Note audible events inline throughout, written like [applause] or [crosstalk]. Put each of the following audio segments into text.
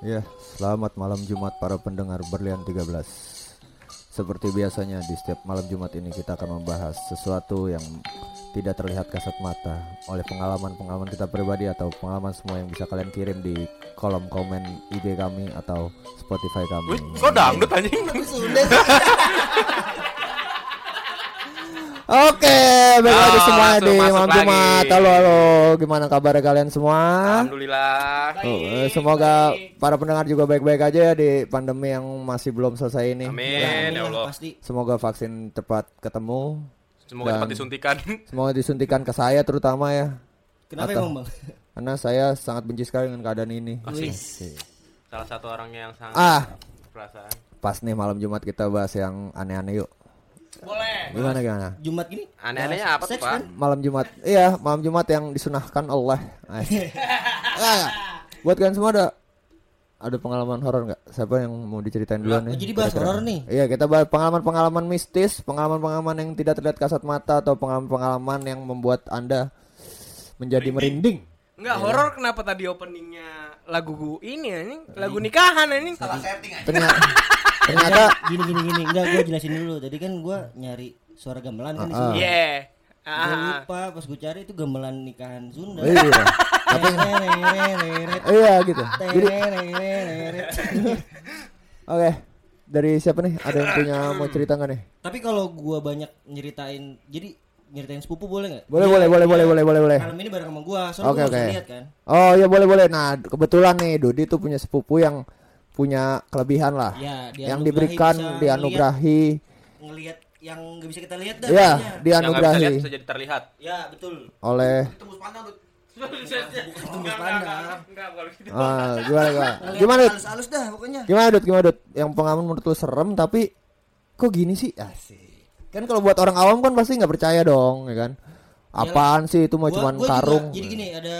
Ya, selamat malam Jumat para pendengar Berlian 13 Seperti biasanya di setiap malam Jumat ini kita akan membahas sesuatu yang tidak terlihat kasat mata Oleh pengalaman-pengalaman kita pribadi atau pengalaman semua yang bisa kalian kirim di kolom komen IG kami atau Spotify kami. Wih, kok dangdut anjing? [laughs] Oke, Oh, lagi semuanya masuk, di malam. Jumat Halo, halo, gimana kabar kalian semua? Alhamdulillah. Oh, eh, semoga para pendengar juga baik-baik aja ya di pandemi yang masih belum selesai ini. Amin ya Allah. Pasti. Semoga vaksin cepat ketemu. Semoga Dan- cepat disuntikan. [laughs] Semoga disuntikan ke saya terutama ya. Kenapa Atau- emang bang? Karena saya sangat benci sekali dengan keadaan ini. Asik. Salah satu orang yang sangat Ah, perasaan. pas nih malam Jumat kita bahas yang aneh-aneh yuk. Boleh. Gimana gimana? Jumat gini. Aneh-anehnya apa tuh, Pak? kan? Malam Jumat. Iya, malam Jumat yang disunahkan Allah. Ay. Ah, buat kalian semua ada ada pengalaman horor nggak? Siapa yang mau diceritain duluan nih? jadi bahas horor nih. Iya, kita bahas pengalaman-pengalaman mistis, pengalaman-pengalaman yang tidak terlihat kasat mata atau pengalaman-pengalaman yang membuat Anda menjadi merinding. Enggak horor kenapa tadi openingnya lagu gu- ini anjing lagu nikahan anjing Ternyata [laughs] ternyata Gini gini gini. Enggak gue jelasin dulu. Tadi kan gue nyari suara gamelan kan di Ah, sini. Iya Gue Ah, lupa pas gue cari itu gamelan nikahan Sunda. iya. [laughs] Tapi iya gitu. Jadi [laughs] oke, dari siapa nih? Ada yang punya mau cerita nggak nih? Tapi kalau gue banyak nyeritain, jadi nyeritain sepupu boleh nggak? Boleh, boleh, boleh, boleh, boleh, boleh, boleh. Malam ini bareng sama gue, soalnya Oke, gue oke. lihat kan. Oh, iya boleh, boleh. Nah, kebetulan nih Dodi tuh punya sepupu yang punya kelebihan lah. Ya, yang dianugerahi diberikan dianugerahi. ngelihat yang nggak bisa kita lihat dah. Ya, pokoknya. Yang nggak bisa dianugerahi lihat bisa jadi terlihat. Ya betul. oleh Tembus pandang. kalau [laughs] gitu. ah, gimana gimana? Gimana? Halus-halus dah pokoknya. Gimana Dut? Gimana Dut? Yang pengalaman menurut lu serem tapi kok gini sih? Asik. Kan kalau buat orang awam kan pasti nggak percaya dong, ya kan? Apaan sih itu mah Gua- cuman gua juga- karung. jadi gini ada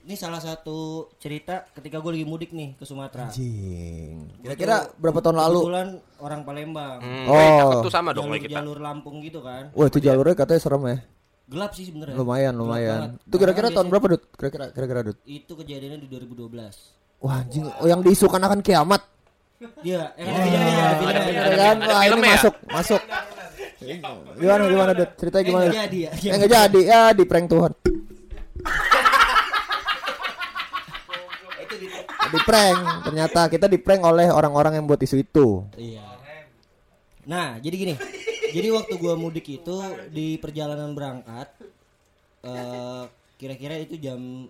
ini salah satu cerita ketika gue lagi mudik nih ke Sumatera. Anjing. Kira-kira berapa tahun lalu? Kebetulan orang Palembang. Hmm, Oh. tuh sama dong jalur, kita. jalur Lampung gitu kan. Wah, itu jalurnya katanya serem ya. Gelap sih sebenarnya. Lumayan, Gelap lumayan. Itu kira-kira tahun berapa, Dut? Kira-kira kira-kira Dut? Itu kejadiannya di 2012. Wah, anjing. Oh, yang diisukan akan kiamat. Iya, yang ada filmnya, ada Ya ada- kan? ya? masuk, masuk. Gimana gimana Dut? Ceritanya Eh, gimana? nggak Dut? jadi ya. Eh jadi ya di prank Tuhan. [laughs] di prank ternyata kita di prank oleh orang-orang yang buat isu itu. Iya. Nah, jadi gini. Jadi waktu gua mudik itu di perjalanan berangkat eh kira-kira itu jam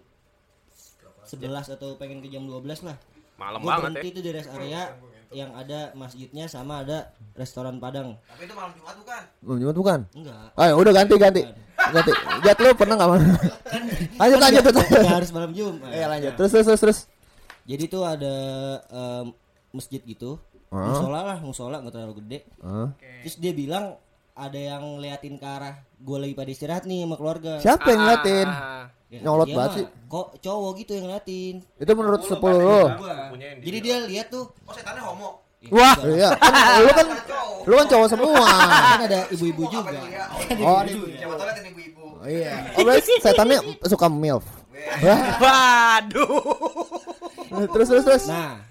11 atau pengen ke jam 12 lah. Malam Gua banget ya. itu di rest area yang ada masjidnya sama ada restoran Padang. Belum Jumat bukan? Enggak. Ayo udah ganti ganti. Ganti. Jat lu pernah nggak mana? [laughs] lanjut lanjut lanjut. Nggak harus malam Jumat. Iya lanjut. Terus terus terus terus. Jadi tuh ada em, masjid gitu. Hah? Musola lah, musola nggak terlalu gede. Hah? Terus dia bilang ada yang liatin ke arah gue lagi pada istirahat nih sama keluarga. Siapa yang ngeliatin? Ah, Ya, Nyolot banget sih. Kok cowok gitu yang ngeliatin. Itu menurut sepuluh di- Jadi dia lihat tuh Wah, iya. Kan, lu kan lu kan cowok semua. kan ada ibu-ibu juga. Oh, iya. Oh, berarti setannya suka milf. Wah, Waduh. terus terus terus. Nah,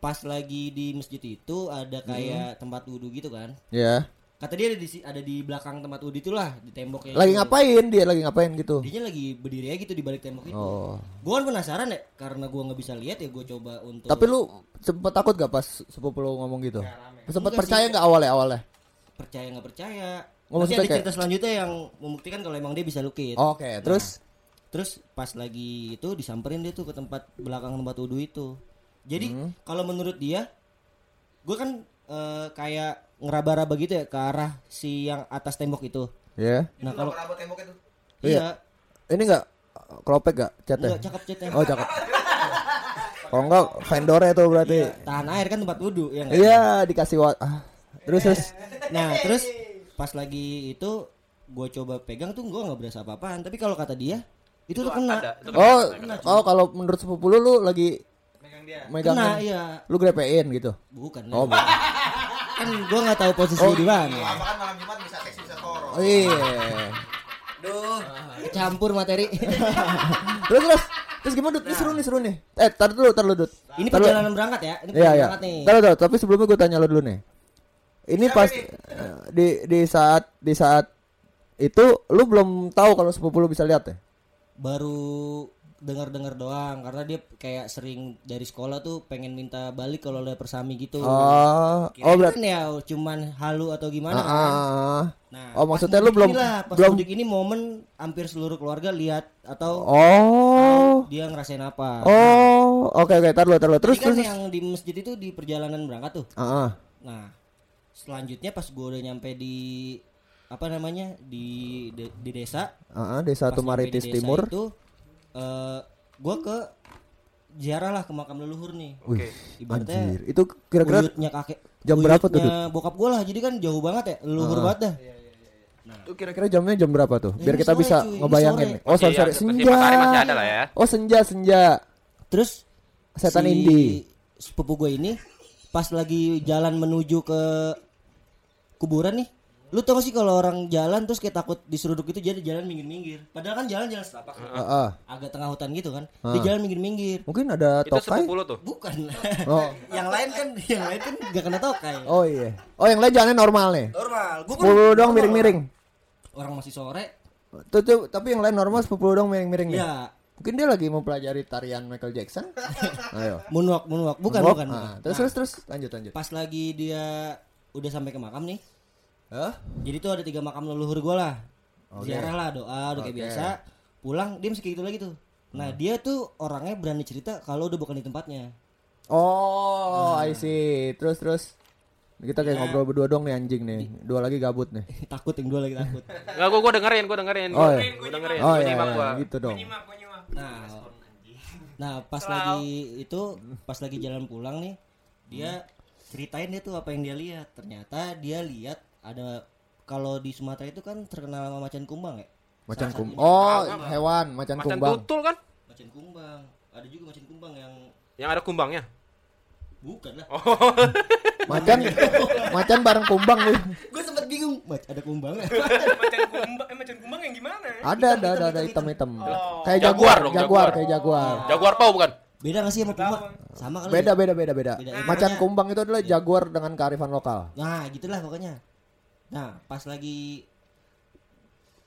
pas lagi di masjid itu ada kayak tempat wudhu gitu kan. Ya. Kata dia ada di ada di belakang tempat wudhu itulah di temboknya. Lagi itu. ngapain dia? Lagi ngapain gitu? Dia lagi berdiri aja gitu di balik tembok itu. Oh. Gue kan penasaran ya karena gue nggak bisa lihat ya gue coba untuk. Tapi lu sempet takut gak pas sepupu lu ngomong gitu? Sempet Enggak percaya nggak awalnya awalnya? percaya nggak percaya. Oh, Nanti maksudnya ada kayak- cerita selanjutnya yang membuktikan kalau emang dia bisa lukis. Oke, terus Terus pas lagi itu disamperin dia tuh ke tempat belakang tempat wudhu itu. Jadi Hmm. kalau menurut dia, gue kan eh, kayak ngeraba-raba gitu ya ke arah si yang atas tembok itu. ya. Nah kalau Iya. iya, Ini enggak kelopek gak catnya? enggak cakep catnya. Oh, cakep. Kalau enggak vendornya tuh berarti. Tahan air kan tempat wudhu ya nggak? Iya, dikasih wat. Ah. Terus terus. Nah terus pas lagi itu gue coba pegang tuh gue nggak berasa apa-apaan. Tapi kalau kata dia itu tuh kena. Ada, itu Oh, kena. oh kalau menurut sepupu lu lu lagi megang Kena iya. lu grepein gitu. Bukan. Oh, bukan. Kan gue nggak tahu posisi di mana. Oh, iya. Duh, kecampur materi. [laughs] terus terus Terus gimana Dut? Ini seru nih, seru nih. Eh, tar dulu, tar dulu Dut. Ini Tar perjalanan berangkat ya. Ini Iya, iya. berangkat nih. Tar dulu, tapi sebelumnya gue tanya lo dulu nih. Ini pas eh, di di saat di saat itu lu belum tahu kalau sepupu lu bisa lihat ya? Baru dengar-dengar doang karena dia kayak sering dari sekolah tuh pengen minta balik kalau ada persami gitu. Oh, oh berarti kan ya cuman halu atau gimana Ah, kan. ah, ah. Nah, Oh, maksudnya lu belum- inilah, pas belum- mudik ini momen hampir seluruh keluarga lihat atau Oh. dia ngerasain apa. Oh, oke oke, tar dulu, tar dulu. Terus kan terus. yang di masjid itu di perjalanan berangkat tuh. Ah, ah. Nah, selanjutnya pas gue udah nyampe di apa namanya di de- di desa Ah, ah, Desa Tumaritis Timur. itu eh gue ke ziarah lah ke makam leluhur nih Wih, ibaratnya anjir. Itu kira-kira buyutnya kakek jam berapa tuh, bokap gue lah jadi kan jauh banget ya leluhur banget dah itu kira-kira jamnya jam berapa tuh? Biar Ini kita sore, bisa cuy, ngebayangin sore. Oh, sore Iya, sore senja. masih ada lah ya. Oh, senja senja. terus Setan si indie. sepupu gue ini pas lagi jalan menuju ke kuburan nih lu tau gak sih kalau orang jalan terus kayak takut diseruduk itu jadi jalan minggir-minggir padahal kan jalan jalan setapak Ah, ah. agak tengah hutan gitu kan dia jalan minggir-minggir Mungkin ada Itu tokai. lu tuh. bukan Oh. [laughs] yang lain kan yang lain kan gak kena tokai Oh iya. Oh, yang lain jalannya normal nih. normal gua pun Sepuluh dong miring-miring. orang masih sore Tuh, tuh, tapi yang lain normal sepuluh dong miring-miring ya Mungkin dia lagi mempelajari tarian Michael Jackson. [laughs] Ayo. moonwalk moonwalk bukan bukan, Ah, bukan. terus Nah, terus terus lanjut lanjut. pas lagi dia udah sampai ke makam nih Hah? jadi tuh ada tiga makam leluhur gue lah Oke. ziarah lah doa udah kayak Oke. biasa pulang dia masih kayak gitu lagi tuh nah dia tuh orangnya berani cerita kalau udah bukan di tempatnya Oh, I see. Terus terus. Kita kayak ngobrol berdua dong nih anjing nih. Dua lagi gabut nih. [laughs] takut yang dua lagi takut Enggak gua gua dengerin, gua dengerin. Oh, Gua iya. gua dengerin. Oh iya, iya, gitu dong. nah nah pas lagi itu pas lagi jalan pulang nih dia ceritain dia tuh apa yang dia lihat ternyata dia lihat ada kalau di Sumatera itu kan terkenal sama macan kumbang ya Macan Salah kum. satunya. Oh, hewan macan Macan kumbang. tutul kan? macan kumbang ada juga macan kumbang yang Yang ada kumbangnya. bukan lah Oh. [laughs] Macan [laughs] macan bareng kumbang nih. gue sempet bingung Mac, ada kumbang [laughs] macan kumbang, eh macan kumbang yang gimana? Ada ada ada ada hitam hitam. Kayak Jaguar jaguar, dong, jaguar jaguar. kayak jaguar. Jaguar pau bukan? beda gak sih sama puma sama kali Beda ya? beda beda beda. Beda. Macan kumbang itu adalah jaguar dengan kearifan lokal. nah gitulah pokoknya nah pas lagi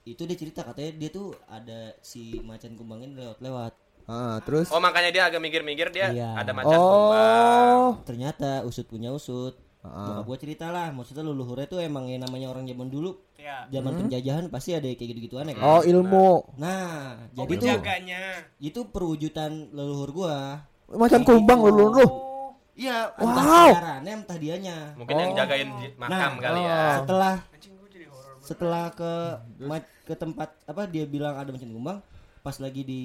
itu dia cerita katanya dia tuh ada si macan kumbang ini lewat-lewat Ah, terus Oh, makanya dia agak minggir-minggir dia Iya. ada macan kumbang. Oh. ternyata usut punya usut Ah. Bokap gue cerita lah maksudnya leluhurnya tuh emang yang namanya orang zaman dulu Ya. zaman penjajahan pasti ada kayak gitu-gituan ya kan Oh, ilmu. nah Oh, jadi tuh penjaganya. itu perwujudan leluhur gua Macan kumbang lu. lu. Iya Wow. entah sejarahnya entah dianya Mungkin yang jagain makam Nah, kali ya. oh. setelah Anjing gua jadi horor. setelah ke ke tempat apa dia bilang ada macan kumbang pas lagi di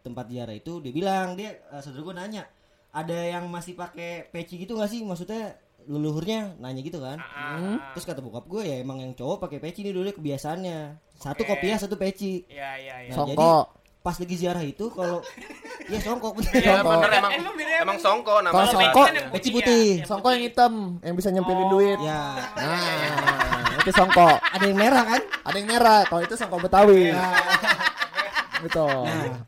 tempat ziarah itu dia bilang dia eh, saudara gue nanya ada yang masih pakai peci gitu gak sih maksudnya leluhurnya nanya gitu kan Ah, terus kata bokap gue ya emang yang cowok pakai peci nih dulu kebiasaannya satu Oke. kopiah satu peci Iya, iya, iya. Nah, jadi Songko. Pas lagi ziarah itu kalau [laughs] ya songkok. Bener Iya bener emang Emang beda emang emang. songko Kalau namanya. songko, peci putih. Songko yang hitam yang bisa nyempilin duit. ya Nah, itu songko. ada yang merah kan? Ada yang merah, kalau itu songko Betawi. [laughs] Nah, Gitu.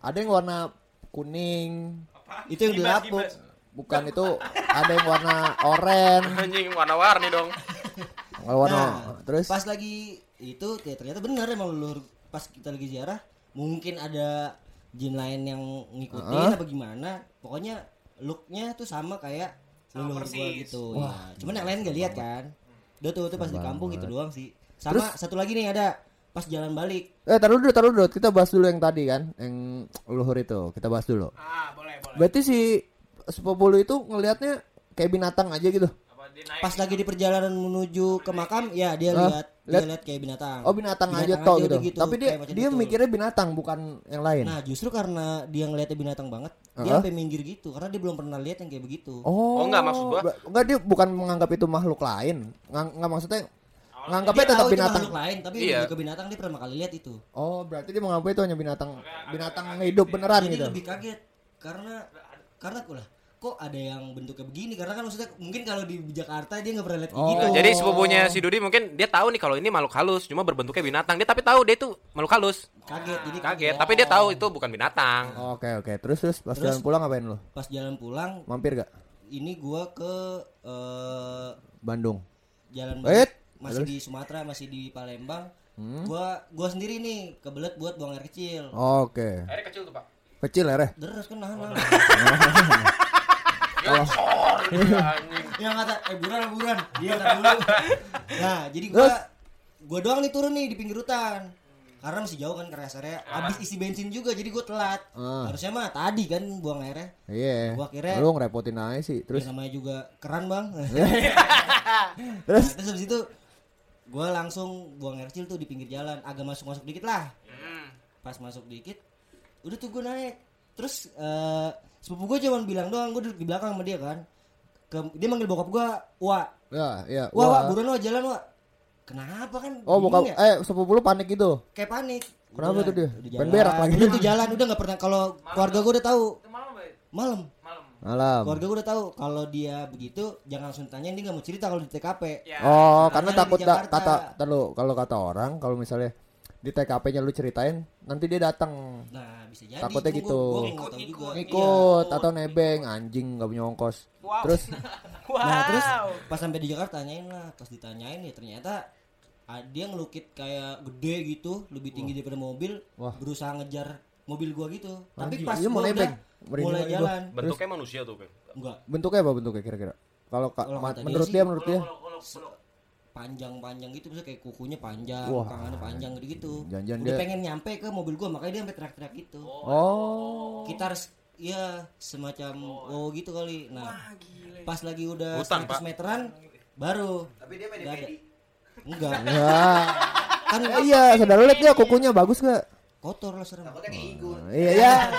Ada yang warna kuning, itu yang dilapuk bukan itu ada yang warna oranye, Anjing warna-warni dong. warna Nah, terus? pas lagi itu ya ternyata benar emang leluhur pas kita lagi ziarah mungkin ada jin lain yang ngikutin apa gimana pokoknya looknya tuh sama kayak Sama leluhur gua gitu. Ya. cuman yang lain gak lihat kan? Udah tuh tuh pas di kampung gitu doang sih. Sama satu lagi nih ada pas jalan balik. Eh taruh dulu taruh dulu. Kita bahas dulu yang tadi kan yang leluhur itu. Kita bahas dulu. Ah, boleh, boleh. berarti si sepupu lu itu ngelihatnya kayak binatang aja gitu? Apa dia naik? pas lagi di perjalanan menuju ke makam ya dia lihat Lihat? lihat kayak binatang oh binatang, aja Binatang toh aja gitu. udah gitu, tapi dia dia itu. mikirnya binatang bukan yang lain nah justru karena dia ngeliatnya binatang banget dia Heeh. sampai minggir gitu karena dia belum pernah lihat yang kayak begitu oh Oh, enggak, maksud gua. Enggak dia bukan menganggap itu makhluk lain enggak maksudnya nganggapnya Dia tetap tahu itu binatang makhluk lain tapi Iya. lebih ke binatang dia pertama kali lihat itu oh berarti dia menganggap itu hanya binatang binatang yang hidup beneran jadi gitu lebih kaget karena karena aku lah kok ada yang bentuknya begini karena kan maksudnya mungkin kalau di Jakarta dia nggak pernah lihat Oh. gitu. Jadi sepupunya si Dudi mungkin dia tahu nih kalau ini makhluk halus, cuma berbentuknya binatang. Dia tapi tahu dia itu makhluk halus. kaget jadi Kaget, tapi dia tahu itu bukan binatang. Oke oke. Terus terus pas Terus- jalan pulang ngapain lu? Pas jalan pulang Mampir gak? ini gua ke eh, Bandung. jalan Wait, masih terus? di Sumatera masih di Palembang. Hmm. Gua gua sendiri nih kebelet buat buang air kecil. Oke. Airnya kecil tuh, Pak. Kecil ya, Reh? Deres kan nahan. nahan. [laughs] Ya, anjing. yang kata eh buruan buruan. Dia kata dulu. Nah jadi gua gua doang nih turun nih di pinggir hutan. Karena masih jauh kan ke rest area habis isi bensin juga jadi gua telat. Ah. harusnya mah tadi kan buang airnya. Iya. Gua kira- Lu ngerepotin aja sih. terus Terus? namanya juga keran bang. [laughs] Terus Nah, terus? habis itu gua langsung buang air kecil tuh di pinggir jalan. Agak masuk masuk dikit lah. Hmm. pas masuk dikit udah tuh gue naik. Terus eh sepupu gue cuman bilang doang gue duduk di belakang sama dia kan ke, dia manggil bokap gue wah ya ya. wah wah. buruan wah jalan wah kenapa kan Oh, bukan ya? eh sepupu lu panik gitu. kayak panik Kenapa Udah, tuh dia? jalan. berak lagi. udah tuh jalan udah nggak pernah kalau keluarga gue udah tahu malam Malam. keluarga gue udah tahu kalau dia begitu jangan langsung tanyain dia nggak mau cerita kalau di TKP Ya. Oh, Karena karena takut da- Jakarta. kata terlalu kalau kata orang kalau misalnya di TKP-nya lu ceritain nanti dia datang nah bisa jadi Takutnya Cuma gitu. gua- gua Ikut, Iya. atau nebeng anjing nggak punya ongkos. Wow. Terus [laughs] Wow. Nah terus pas sampai di Jakarta tanyain lah, pas ditanyain ya ternyata ah, dia ngelukit kayak gede gitu, lebih tinggi daripada mobil, Wah. berusaha ngejar mobil gua gitu. Tapi Anjing, pas iya mau gua nebeng. mulai lagi gua. jalan, Bentuknya manusia tuh, enggak bentuknya apa bentuknya kira-kira? Kalau dia menurut dia menurut dia panjang-panjang gitu, maksudnya kayak kukunya panjang, Wah. tangannya panjang gitu. Jangan-jangan Udah dia- pengen nyampe ke mobil gua, makanya dia sampai teriak-teriak gitu. Oh. Kita harus ya semacam oh gitu kali. Nah, pas lagi udah Hutan, 100 Pak. meteran baru tapi dia Enggak, Ya. [laughs] kan iya, saudara lihat gak kukunya bagus gak? kotor lah serem. Iya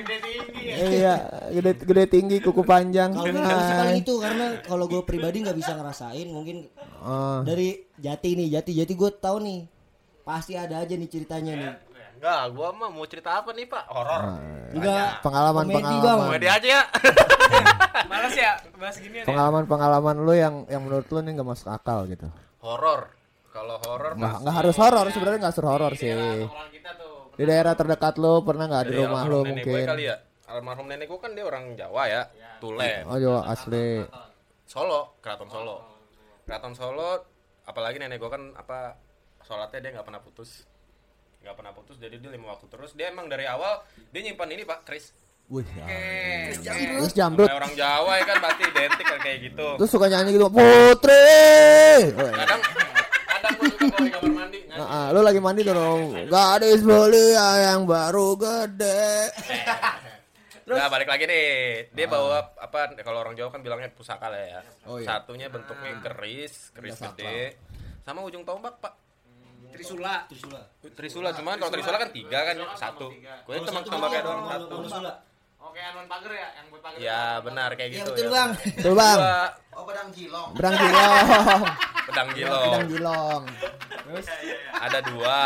ya. Iya, gede gede tinggi kuku panjang. Kalau Hai. itu karena kalau gue pribadi nggak bisa ngerasain mungkin Oh. dari Jati nih Jati Jati gue tahu nih pasti ada aja nih ceritanya nih. Enggak, gua mah mau cerita apa nih, Pak? Horor. Enggak Pengalaman komedi, pengalaman. Komedi aja ya. [laughs] Males ya bahas ginian ya. Pengalaman pengalaman lu yang yang menurut lu nih nggak masuk akal gitu. horor. Kalau horor Nggak pas nggak harus horor sebenarnya nggak harus horor sih. orang kita tuh Di daerah terdekat lu pernah nggak di rumah almarhum lu nenek gue mungkin? kali ya. Almarhum nenek gue kan dia orang Jawa ya. Tulen. Oh Jawa asli. Solo, Keraton Solo. Keraton Solo apalagi nenek gue kan apa sholatnya dia nggak pernah putus. nggak pernah putus jadi dia lima waktu terus dia emang dari awal dia nyimpan ini pak Kris Wih, Oke. terus jamrut. Kayak orang Jawa ya kan berarti identik kan kayak gitu Terus suka nyanyi gitu, Putri. Kadang kadang gue suka kalau di kamar mandi ah, lu lagi mandi dong. Gadis belia yang baru gede. Nah balik lagi nih dia bawa apa kalau orang Jawa kan bilangnya pusaka lah ya Oh, iya. satunya bentuknya keris keris gede sama ujung tombak pak Trisula. Trisula. Trisula cuman kalau Trisula kan tiga kan satu gue itu emang tombaknya doang satu Trisula. Oke, anuan pagar ya, yang buat pagar. ya benar kayak Ya gitu betul ya. bang. Tuh bang, Oh pedang jilong. berang gilong. [laughs] pedang Pedang gilong gilong. ada dua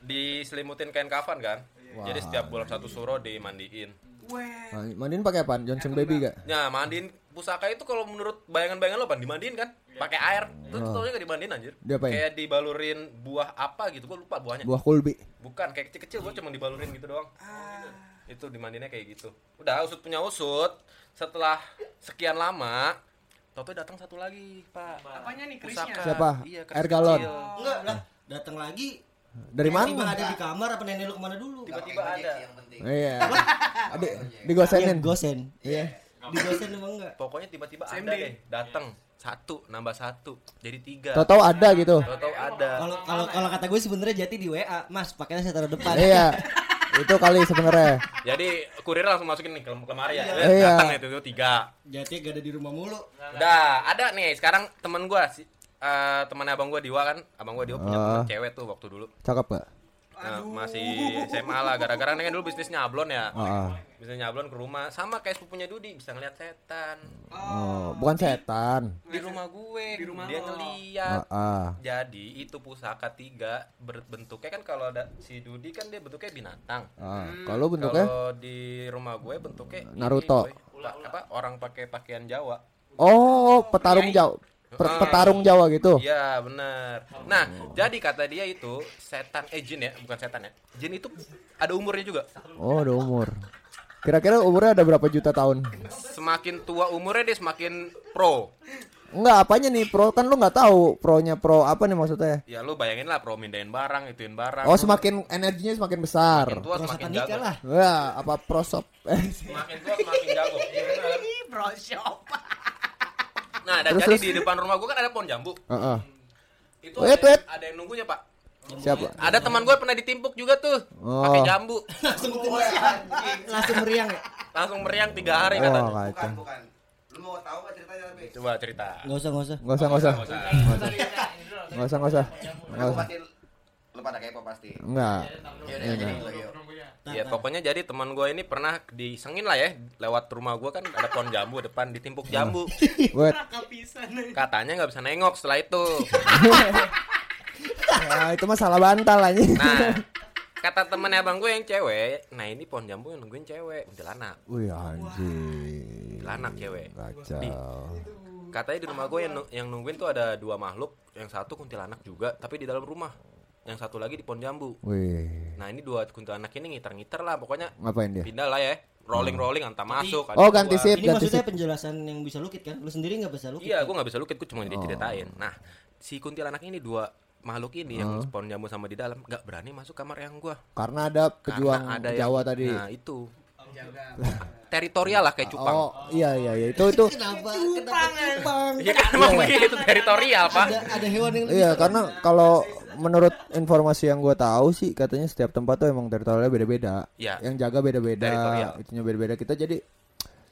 diselimutin kain kafan kan Wah. jadi setiap bulan satu suro dimandiin Weh. Nah, Mandiin pakai apa? Johnson baby gak? Nah, mandiin pusaka itu kalau menurut bayangan-bayangan lo, Pan, dimandiin kan? Pakai air. Terus Oh. taunya gak dimandiin anjir. Diapain? Kayak dibalurin buah apa gitu, gua lupa buahnya. Buah kulbi. Bukan, kayak kecil-kecil gua cuma dibalurin gitu doang. Itu dimandiinnya kayak gitu. Udah usut punya usut. Setelah sekian lama, Toto datang satu lagi, Pak. Apanya nih kerisnya? Pusaka. Siapa? Iya, Air galon. Enggak lah. Datang lagi. Dari Tiba mana? ada di kamar apa nenek lu ke mana dulu? Tiba-tiba ada. Yang penting. Iya. Adik, Iya, digosenin. gosen. Iya. Digosen emang enggak? Pokoknya tiba-tiba ada deh, datang satu, nambah satu, jadi tiga. Tahu-tahu ada gitu. Tahu-tahu ada. Kalau kalau kalau kata gue sebenarnya Jati di WA, Mas, pakainya saya taruh depan. Iya. [laughs] Itu kali sebenarnya. Jadi kurir langsung masukin nih ke lemari ya. Iya. Datang itu tuh tiga. Jati gak ada di rumah mulu. Udah, ada nih sekarang temen gua si eh temannya abang gua Diwa kan. Abang gua Diwa punya Ah. temen cewek tuh waktu dulu. Cakep gak? Nah, masih SMA lah gara-gara kan dulu bisnis nyablon ya. Ah. Bisnis nyablon ke rumah sama kayak sepupunya Dudi bisa ngeliat setan. Oh, bukan setan. Di rumah gue, Di rumah dia ngeliat. Ah. Jadi itu pusaka tiga berbentuknya kan kalau ada si Dudi kan dia bentuknya binatang. Ah, Kalau bentuknya Kalau di rumah gue bentuknya ini, Naruto. boy. Pa- apa orang pakai pakaian Jawa. Oh, petarung Jawa. Per- Ah. petarung Jawa gitu. Iya benar. Nah jadi kata dia itu setan eh jin ya bukan setan ya. Jin itu ada umurnya juga. Oh, ada umur. Kira-kira umurnya ada berapa juta tahun? Semakin tua umurnya dia semakin pro. Enggak, apanya nih pro? Kan lu nggak tahu pronya pro apa nih maksudnya? Ya lu bayangin lah pro mindahin barang ituin barang. Oh, semakin energinya semakin besar. Semakin tua Pro semakin jago. lah. Wah, apa prosop? Eh, Semakin tua semakin jago. Iya benar. [laughs] Bro shop. Nah dan Terus, jadi terus. di depan rumah gua kan ada pohon jambu. Heeh. Itu Wait, ada, wait. ada yang nunggunya pak. Siapa? Ada teman gue pernah ditimpuk juga tuh Oh. pakai jambu. [laughs] langsung langsung meriang ya Langsung meriang tiga hari Wah, katanya. kacau. bukan. Lu mau tahu nggak ceritanya tapi? Coba cerita. nggak usah nggak usah Nggak usah, nggak usah. Nggak usah, nggak usah. Nggak Lu usah. pasti lu pada kepo pasti. Enggak. Iya, Iya, jadi nah. Ya pokoknya jadi teman gue ini pernah disengin lah ya lewat rumah gue kan ada pohon jambu depan ditimpuk jambu. Kepisan nih. Katanya nggak bisa nengok setelah itu. [laughs] Ya, itu mah salah bantal aja. Nah [laughs] kata temennya abang gue yang cewek, nah ini pohon jambu yang nungguin cewek, kuntilanak, Wih, anjing. kuntilanak cewek. Kacau. Katanya di rumah gue yang, yang nungguin tuh ada dua makhluk, yang satu kuntilanak juga, tapi di dalam rumah. Yang satu lagi di pohon jambu. Wih. Nah ini dua kuntilanak ini ngiter-ngiter lah, pokoknya Ngapain dia? pindah lah ya, rolling-rolling entah masuk. Oh, ganti sip, ini ganti maksudnya sip. penjelasan yang bisa lukit kan lu sendiri nggak bisa lukit Iya, kan? gue nggak bisa lukit, gue cuma diceritain. Nah, si kuntilanak ini dua makhluk ini yang pohon jambu sama di dalam nggak berani masuk kamar yang gue. Karena ada pejuang Karena ada Jawa yang- tadi. Nah itu teritorial lah kayak cupang. Oh, iya iya iya. Itu itu [laughs] kenapa kenapa cupang Iya kan emang begitu teritorial pak. ada ada hewan yang Iya, karena kalau menurut informasi yang gue tahu sih katanya setiap tempat tuh emang teritorialnya beda-beda. Iya. Yang jaga beda-beda, itunya beda-beda. Kita jadi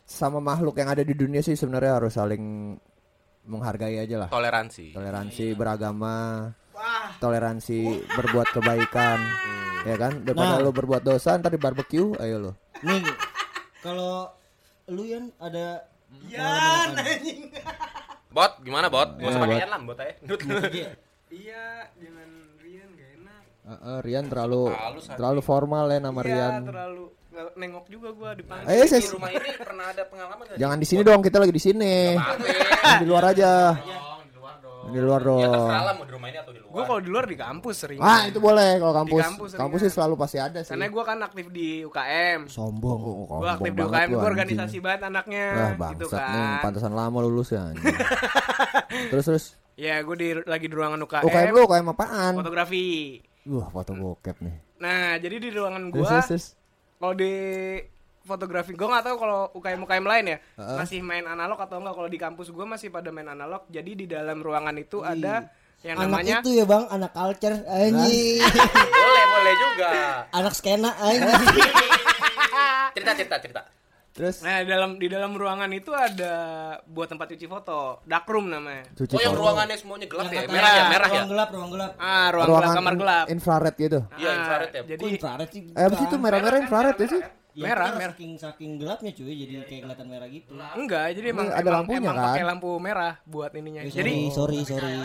sama makhluk yang ada di dunia sih sebenarnya harus saling menghargai aja lah. Toleransi. Toleransi beragama, toleransi berbuat kebaikan, ya kan? Daripada Nah. lu berbuat dosa ntar di barbecue, ayo lo. nih kalau lu Yan ada Ya, Bot, gimana bot? Gak usah Iya, pakai lah bot aja. Iya. Iya, gak enak. Heeh, Rian terlalu Halus, anjing. terlalu formal ya nama Iya, Rian. terlalu nggak nengok juga gua dipanggil. Eh, Di rumah ini pernah ada pengalaman gak? jangan di sini dong, kita lagi di sini. Di luar aja. Di luar Ya dong. terserah lah mau di rumah ini atau di luar. Gua kalau di luar di kampus sering. Ah, itu boleh kalau kampus. kampus Kampus, sih selalu pasti ada sih. Karena gua kan aktif di UKM. Sombong. Oh, Gua aktif di UKM, gua organisasi banget anaknya Wah, gitu bangsat nih, kan. pantesan lama lulus ya. [laughs] terus terus Ya, gue di lagi di ruangan UKM. UKM lu UKM apaan? Fotografi. Wah, foto bokep nih. Nah, jadi di ruangan gua kalau di fotografi gua nggak tahu kalau UKM UKM lain ya Heeh. masih main analog atau enggak kalau di kampus gua masih pada main analog jadi di dalam ruangan itu ada yang anak namanya itu ya bang anak culture anjing boleh boleh juga. anak skena [laughs] anjing Cerita cerita cerita. Terus nah di dalam di dalam ruangan itu ada buat tempat cuci foto dark room namanya cuci Oh yang foto. ruangannya semuanya gelap ya? Merah ya, merah ya. ruang gelap ruang gelap ah ruang Ruangan gelap kamar gelap infrared gitu. Iya, Ah, infrared ya. jadi Kok infrared sih Eh, apa sih itu merah-merah infrared ya sih? Ya, Merah, kan merah. saking saking gelapnya cuy jadi kayak kelihatan merah gitu enggak jadi emang ada emang, lampunya, emang kan? pakai lampu merah buat ininya Eh, jadi sorry sorry sorry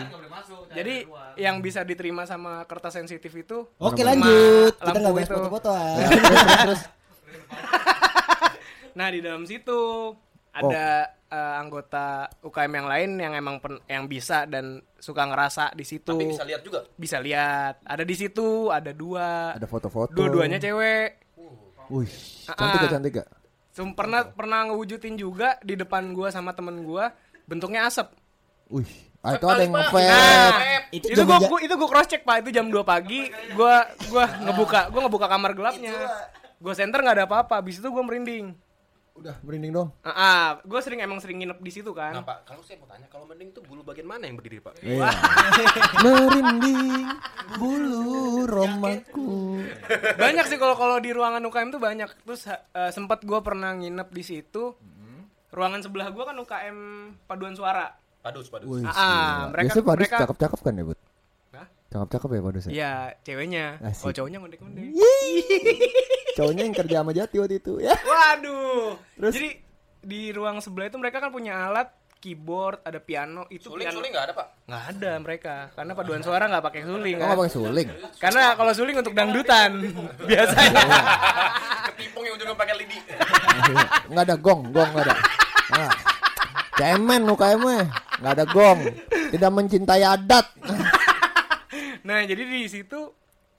jadi yang bisa diterima sama kertas sensitif itu oke lanjut kita lampu nggak bahas itu. foto-foto ah terus terus terus. [laughs] Nah di dalam situ ada eh, anggota UKM yang lain yang emang pen- yang bisa dan suka ngerasa di situ. Tapi bisa lihat juga. Bisa lihat. Ada di situ, ada dua. Ada foto-foto. Dua-duanya cewek. Wih, Ah, cantik gak ah. cantik gak? Sem- pernah pernah ngewujudin juga di depan gua sama temen gua bentuknya asap. Wih, ah, itu ada yang Pak. ngevap. Nah, itu itu gua, gua itu gua cross check Pak, itu jam 2 pagi. Gua gua ngebuka gua ngebuka kamar gelapnya. Gua center nggak ada apa-apa. Habis itu gua merinding. Udah merinding dong. Ah, ah, gua sering emang sering nginep di situ kan. Nah pak, kalau saya mau tanya, kalau mending tuh bulu bagian mana yang berdiri pak? Iya. [laughs] merinding bulu romaku. banyak sih kalau kalau di ruangan UKM tuh banyak terus eh, sempat gue pernah nginep di situ ruangan sebelah gue kan UKM paduan suara Padus padus. Wih, Ah, ah, mereka- Biasanya mereka- cakep-cakep kan ya, Bud? Hah? Cakep-cakep ya padus ya? Iya, ceweknya. Asik. Oh, cowoknya ngondek-ngondek. Cowoknya yang kerja sama Jati waktu itu ya. Waduh. Terus? Jadi di ruang sebelah itu mereka kan punya alat keyboard, ada piano, itu Suling piano suling nggak ada pak. nggak ada mereka karena paduan suara nggak pakai suling Oh, kan. nggak pakai suling. Karena kalau suling untuk dangdutan [laughs] biasanya. Ketipung yang ujungnya pakai lidi. Nggak ada gong, gong nggak ada. Nah, cemen UKM -nya. nggak ada gong. Tidak mencintai adat. Nah jadi di situ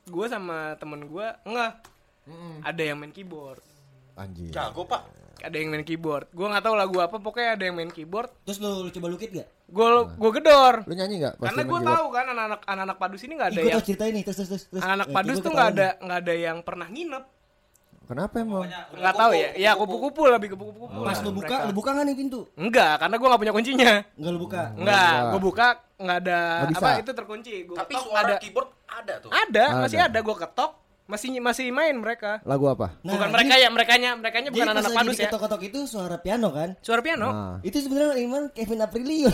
gue sama temen gue enggak ada yang main keyboard Anjir. Jago pak. ada yang main keyboard gue nggak tahu lagu apa pokoknya ada yang main keyboard Terus lu, lu coba lukit gak? gue gue gedor Lu nyanyi nggak? pas karena gue tahu kan anak-anak anak-anak padus ini nggak ada Ikut yang cerita ini terus terus terus. anak-anak Eh, padus gua tuh nggak ada nggak ada yang pernah nginep? Kenapa emang? nggak tahu ya ya kupu-kupu lebih ke kupu-kupu Pas lu buka, lu buka gak nih pintu? enggak karena gue nggak punya kuncinya Enggak lu buka. enggak Enggak. gue buka nggak ada Nggak bisa. apa itu terkunci gue Tapi ketok suara ada keyboard ada tuh. ada masih Ada. ada gue ketok masih masih main mereka Lagu apa? Nah, bukan jadi- mereka ya merekanya merekanya Jadi bukan pas anak-anak padus ya diketok-ketok itu suara piano kan? suara piano Nah. Itu sebenarnya Iman Kevin Aprilio.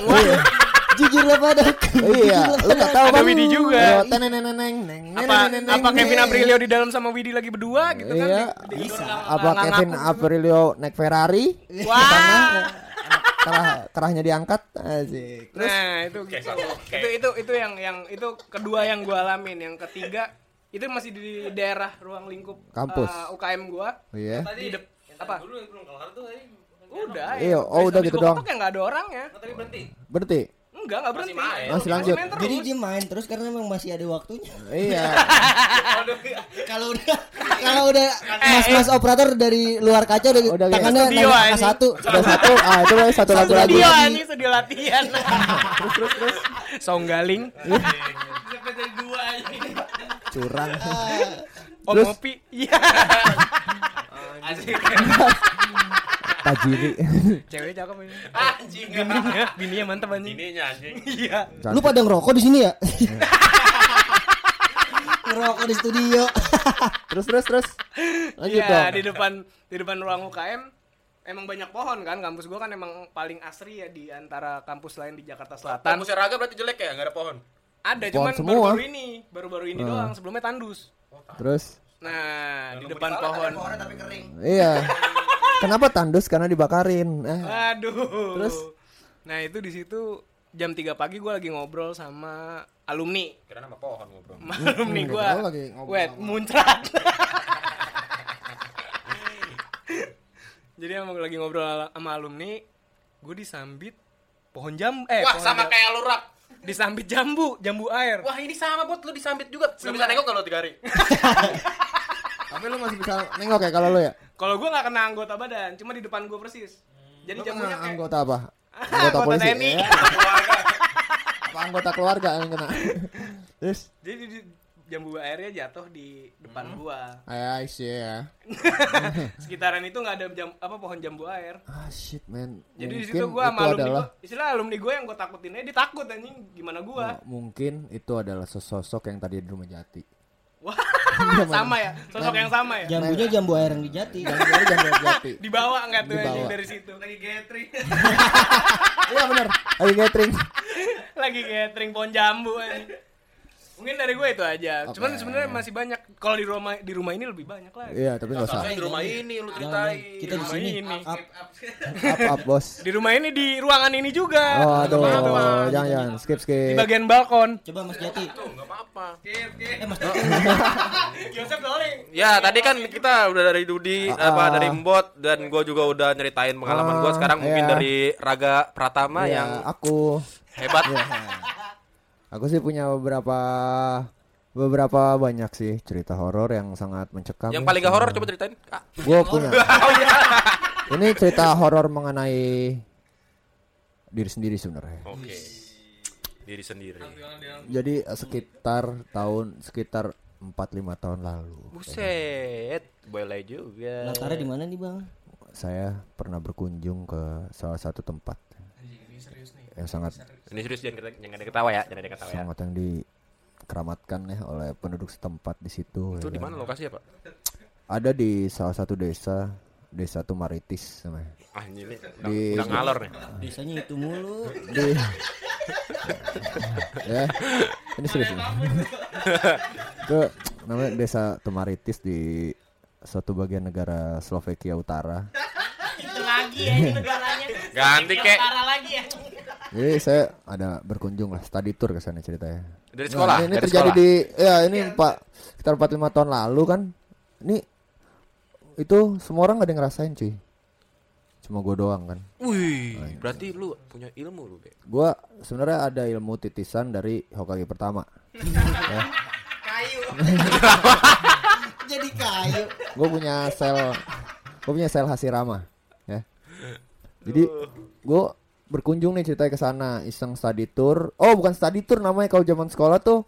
Jujur lah pada. iya, lu nggak tahu Ada kan? Widi juga. Oh, teneneneneng, neng, apa apa Kevin neng. Aprilio di dalam sama Widi lagi berdua gitu kan Iya. Bisa. Apa Kevin. Aprilio naik Ferrari? wah Kerah, kerahnya diangkat. Asik. nah itu gitu. itu itu itu yang yang itu kedua yang gua alamin yang ketiga itu masih di daerah ruang lingkup Kampus. eh, UKM gua Iya. di dep apa udah Iya, oh, Habis- udah gitu doang. ketok ya nggak ada orangnya Berarti. Enggak nggak berhenti main. Masih lanjut. main terus. Jadi dia main terus karena memang masih ada waktunya. Iya. [laughs] Kalau udah kalau udah mas-mas operator dari luar kaca udah, Udah tangannya naik angka anjing. satu. Udah satu. Ah, itu satu lagu lagi. Studio ini studio latihan. terus terus terus. Songgaling. Curang. Om Terus? ngopi. Iya. Tajiri. [laughs] Cewek cakep ini. Anjing. Bininya, bininya mantep anjing. Ininya anjing. Iya. Lu pada ngerokok di sini ya? [laughs] ngerokok di studio. [laughs] Terus terus terus. Lanjut Iya, dong. di depan di depan ruang UKM emang banyak pohon kan kampus gua kan emang paling asri ya di antara kampus lain di Jakarta Selatan. Kampusnya Raga berarti jelek ya, nggak ada pohon. Ada Pohon cuman semua. baru-baru ini, baru-baru ini Ah. doang, sebelumnya tandus. Terus. Nah, di depan pohon. Pohonnya tapi kering. Iya. Kenapa tandus? Karena dibakarin. Eh. Aduh. Terus? Nah, itu di situ jam 3 pagi gua lagi ngobrol sama alumni. Kira nama pohon ngobrol. [laughs] alumni Hmm, gua. gua lagi ngobrol Wet, muncrat. [laughs] Jadi emang lagi ngobrol sama alumni, gue disambit pohon jambu eh Wah, pohon sama jam- kayak lu rak. disambit jambu, jambu air. Wah, ini sama buat lu disambit juga. Gak bisa nengok kalau tiga hari. [laughs] Tapi lu masih bisa nengok ya kalau lu ya? Kalau gue nggak kena anggota badan, cuma di depan gue persis. Jadi Lu jambunya kena kayak anggota apa? [laughs] Anggota polisi. TNI. Ya. Apa anggota keluarga yang kena? [laughs] Terus Jadi di- jambu airnya jatuh di depan gua. I see ya. [laughs] Sekitaran itu nggak ada jam apa pohon jambu air. Ah shit man. Jadi di situ gua sama itu alumni adalah gua, istilah alumni gua yang gua takutin aja dia takut anjing gimana gua. Oh, mungkin itu adalah sesosok yang tadi di rumah jati. Wah, sama ya, sosok yang sama ya. Jambunya jambu air yang di Jati. Jangan dari jangan dari jati. [laughs] Dibawa nggak tuh Dibawa. anjing dari situ? Lagi gathering. [laughs] Iya benar. Lagi gathering. Lagi gathering pohon jambu anjing. Mungkin dari gue itu aja. Cuman Oke. sebenarnya masih banyak. Kalau di rumah di rumah ini lebih banyak lagi. Iya tapi nggak usah. Di rumah ini lu Jangan, ceritain. kita di sini. ini. Up. Up up bos. Di rumah ini di ruangan ini juga. Oh aduh. Apa-apa. Jangan jangan skip Di skip. bagian balkon. Coba Mas Jati. Tuh, nggak apa-apa. Eh Mas [laughs] Jati. Doling. Ya, tadi kan kita udah dari Dudi, Ah, apa ah. dari Mbot dan gue juga udah nyeritain pengalaman gue. Ah, Sekarang mungkin iya. dari Raga Pratama Iya, yang aku hebat. Iya. Aku sih punya beberapa beberapa banyak sih cerita horor yang sangat mencekam. Yang paling gak horor coba ceritain. Kak. Gue punya. [laughs] Oh iya. Ini cerita horor mengenai diri sendiri sebenarnya. Oke. Diri sendiri. Jadi eh, sekitar tahun sekitar 4 5 tahun lalu. Buset, boleh juga. Latarnya di mana nih, Bang? Saya pernah berkunjung ke salah satu tempat yang sangat Ini serius jangan kita- jangan ada ketawa ya, jangan ada ketawa ya. sangat yang dikeramatkan ya oleh penduduk setempat di situ. Itu ya di kan. mana lokasinya, Pak? Ada di salah satu desa, desa Tumaritis namanya. Ah, ini udah, Di- udah ngalor nih. Biasanya itu mulu. Di ya ini serius ini. itu namanya desa Tomaritis di suatu bagian negara Slovakia Utara Itu lagi ya ini negaranya. Ganti kek. Utara lagi ya. Jadi saya ada berkunjung lah study tour ke sana ceritanya. Dari Nah, sekolah, ini, ini dari terjadi sekolah. di ya ini pak sekitar 45 tahun lalu kan. Ini itu semua orang gak ada yang ngerasain cuy. Cuma gue doang kan. Wih, berarti lu punya ilmu lu, Be. gue sebenarnya ada ilmu titisan dari Hokage pertama. [laughs] Jadi kayu. gue punya sel gue punya sel Hashirama ya. Jadi gue berkunjung nih ceritanya ke sana iseng study tour oh bukan study tour namanya kalau zaman sekolah tuh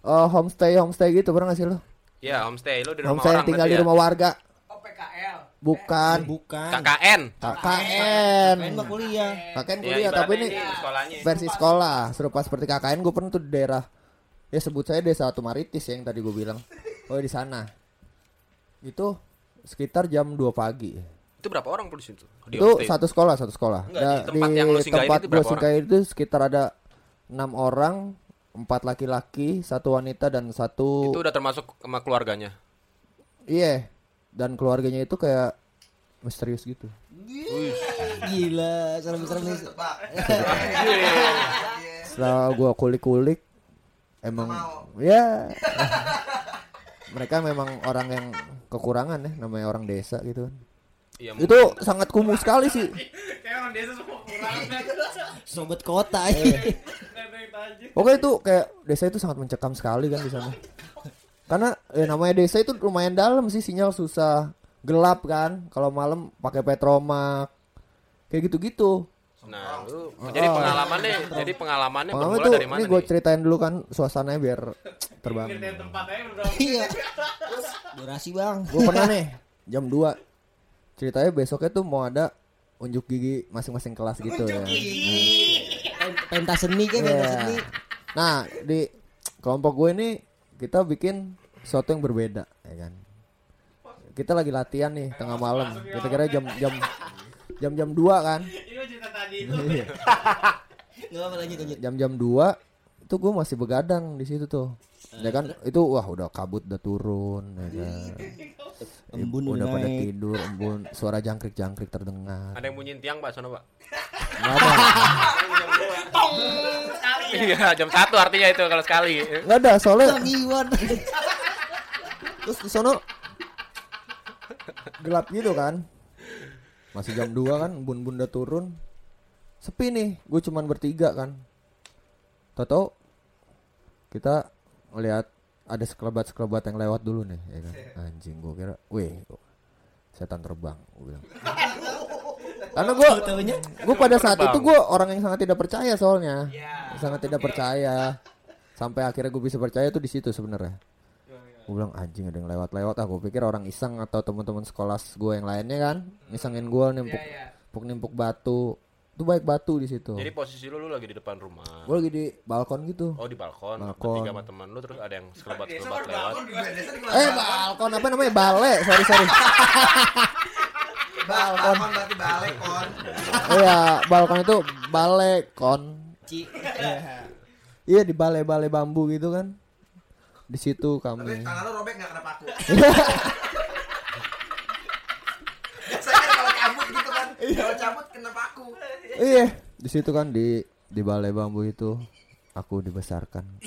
eh, homestay homestay gitu pernah gak sih lo Ya, homestay lu di rumah homestay yang orang tinggal di ya? rumah warga Oh PKL. bukan Bukan. KKN. KKN Main mah kuliah. KKN Ya, kuliah tapi ini sekolahnya. versi sekolah serupa seperti KKN gue pernah tuh di daerah ya sebut saya desa Tumaritis yang tadi gue bilang oh di sana itu sekitar jam 2 pagi Itu berapa orang di situ? Di itu homestay? satu sekolah satu sekolah Enggak, di tempat yang lu singgahin tempat itu berapa itu sekitar ada enam orang empat laki-laki satu wanita dan satu Itu udah termasuk sama keluarganya. iya dan keluarganya itu kayak misterius gitu Gila, serem-serem nih. setelah gua kulik-kulik emang ya mereka memang orang yang kekurangan ya namanya orang desa gitu kan Iya, itu sangat kumuh sekali sih [laughs] Kayak orang desa semua kurang. [laughs] Sobat kota Iya. ya. Pokoknya itu kayak desa itu sangat mencekam sekali kan di sana. Karena ya namanya desa itu lumayan dalam sih sinyal susah, gelap kan. Kalau malam pakai petromak. Kayak gitu-gitu. Nah, lu jadi pengalamannya, jadi pengalamannya Pengalaman bermula itu dari mana ini gue ceritain dulu kan suasananya biar terbang. Iya. [laughs] Durasi, Bang. Gue pernah nih jam 2 ceritanya besoknya tuh mau ada unjuk gigi masing-masing kelas gitu ya. Pen- Pentas seni kan, pentas Iya. seni. Nah di kelompok gue ini kita bikin sesuatu yang berbeda, ya kan? Kita lagi latihan nih tengah malam. Kita kira jam jam jam jam dua kan? Ini cerita tadi itu. Iya. Jam jam dua itu gue masih begadang di situ tuh. Ya kan itu wah udah kabut udah turun ya kan. Embun udah udah pada naik. tidur, embun suara jangkrik-jangkrik terdengar. Ada yang bunyiin tiang, Pak, sono, Pak. Nggak ada. Iya, jam satu artinya itu kalau sekali. Nggak ada soalnya. Terus di sono gelap gitu kan. Masih jam 2 kan, bun-bun udah turun. Sepi nih, gue cuman bertiga kan. Toto kita ngelihat ada sekelebat-sekelebat yang lewat dulu nih, ya kan. Anjing gue kira, weh, setan terbang, gue bilang. Karena gue, gue pada saat itu gue orang yang sangat tidak percaya soalnya, sangat tidak percaya. Sampai akhirnya gue bisa percaya tuh di situ sebenarnya. Gue bilang anjing ada yang lewat-lewat ah. Gue pikir orang iseng atau teman-teman sekolah gue yang lainnya kan isengin gue nimpuk nimpuk nimpuk batu itu baik batu di situ Jadi posisi lu, lu lagi di depan rumah. gue lagi di balkon gitu Oh, di balkon. Balkon. Bertiga sama teman lu terus ada yang sekelebat-sekelebat lewat. eh balkon apa namanya bale sorry sorry Balkon berarti balik kon. [laughs] iya balkon itu balekon Ci. [laughs] iya di bale bale bambu gitu kan di situ Tapi kami tangan lu robek gak kena paku. [laughs] Biasanya kan kalau cabut gitu kan. Kalau cabut kena paku. iya di situ kan di di balai bambu itu aku dibesarkan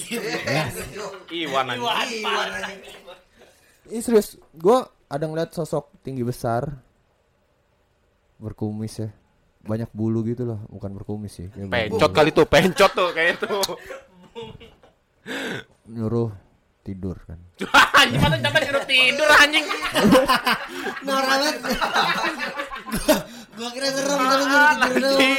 Iwan anjing. Iwan anjing. Ini serius, gue ada ngeliat sosok tinggi besar berkumis ya, banyak bulu gitu loh, bukan berkumis sih. kayak Pencot bulu. kali tuh, pencot tuh kayak itu. Nyuruh tidur kan. anjing masa sampai tidur tidur anjing. Norak banget. [laughs] Gua kira serem ah, tapi ngerti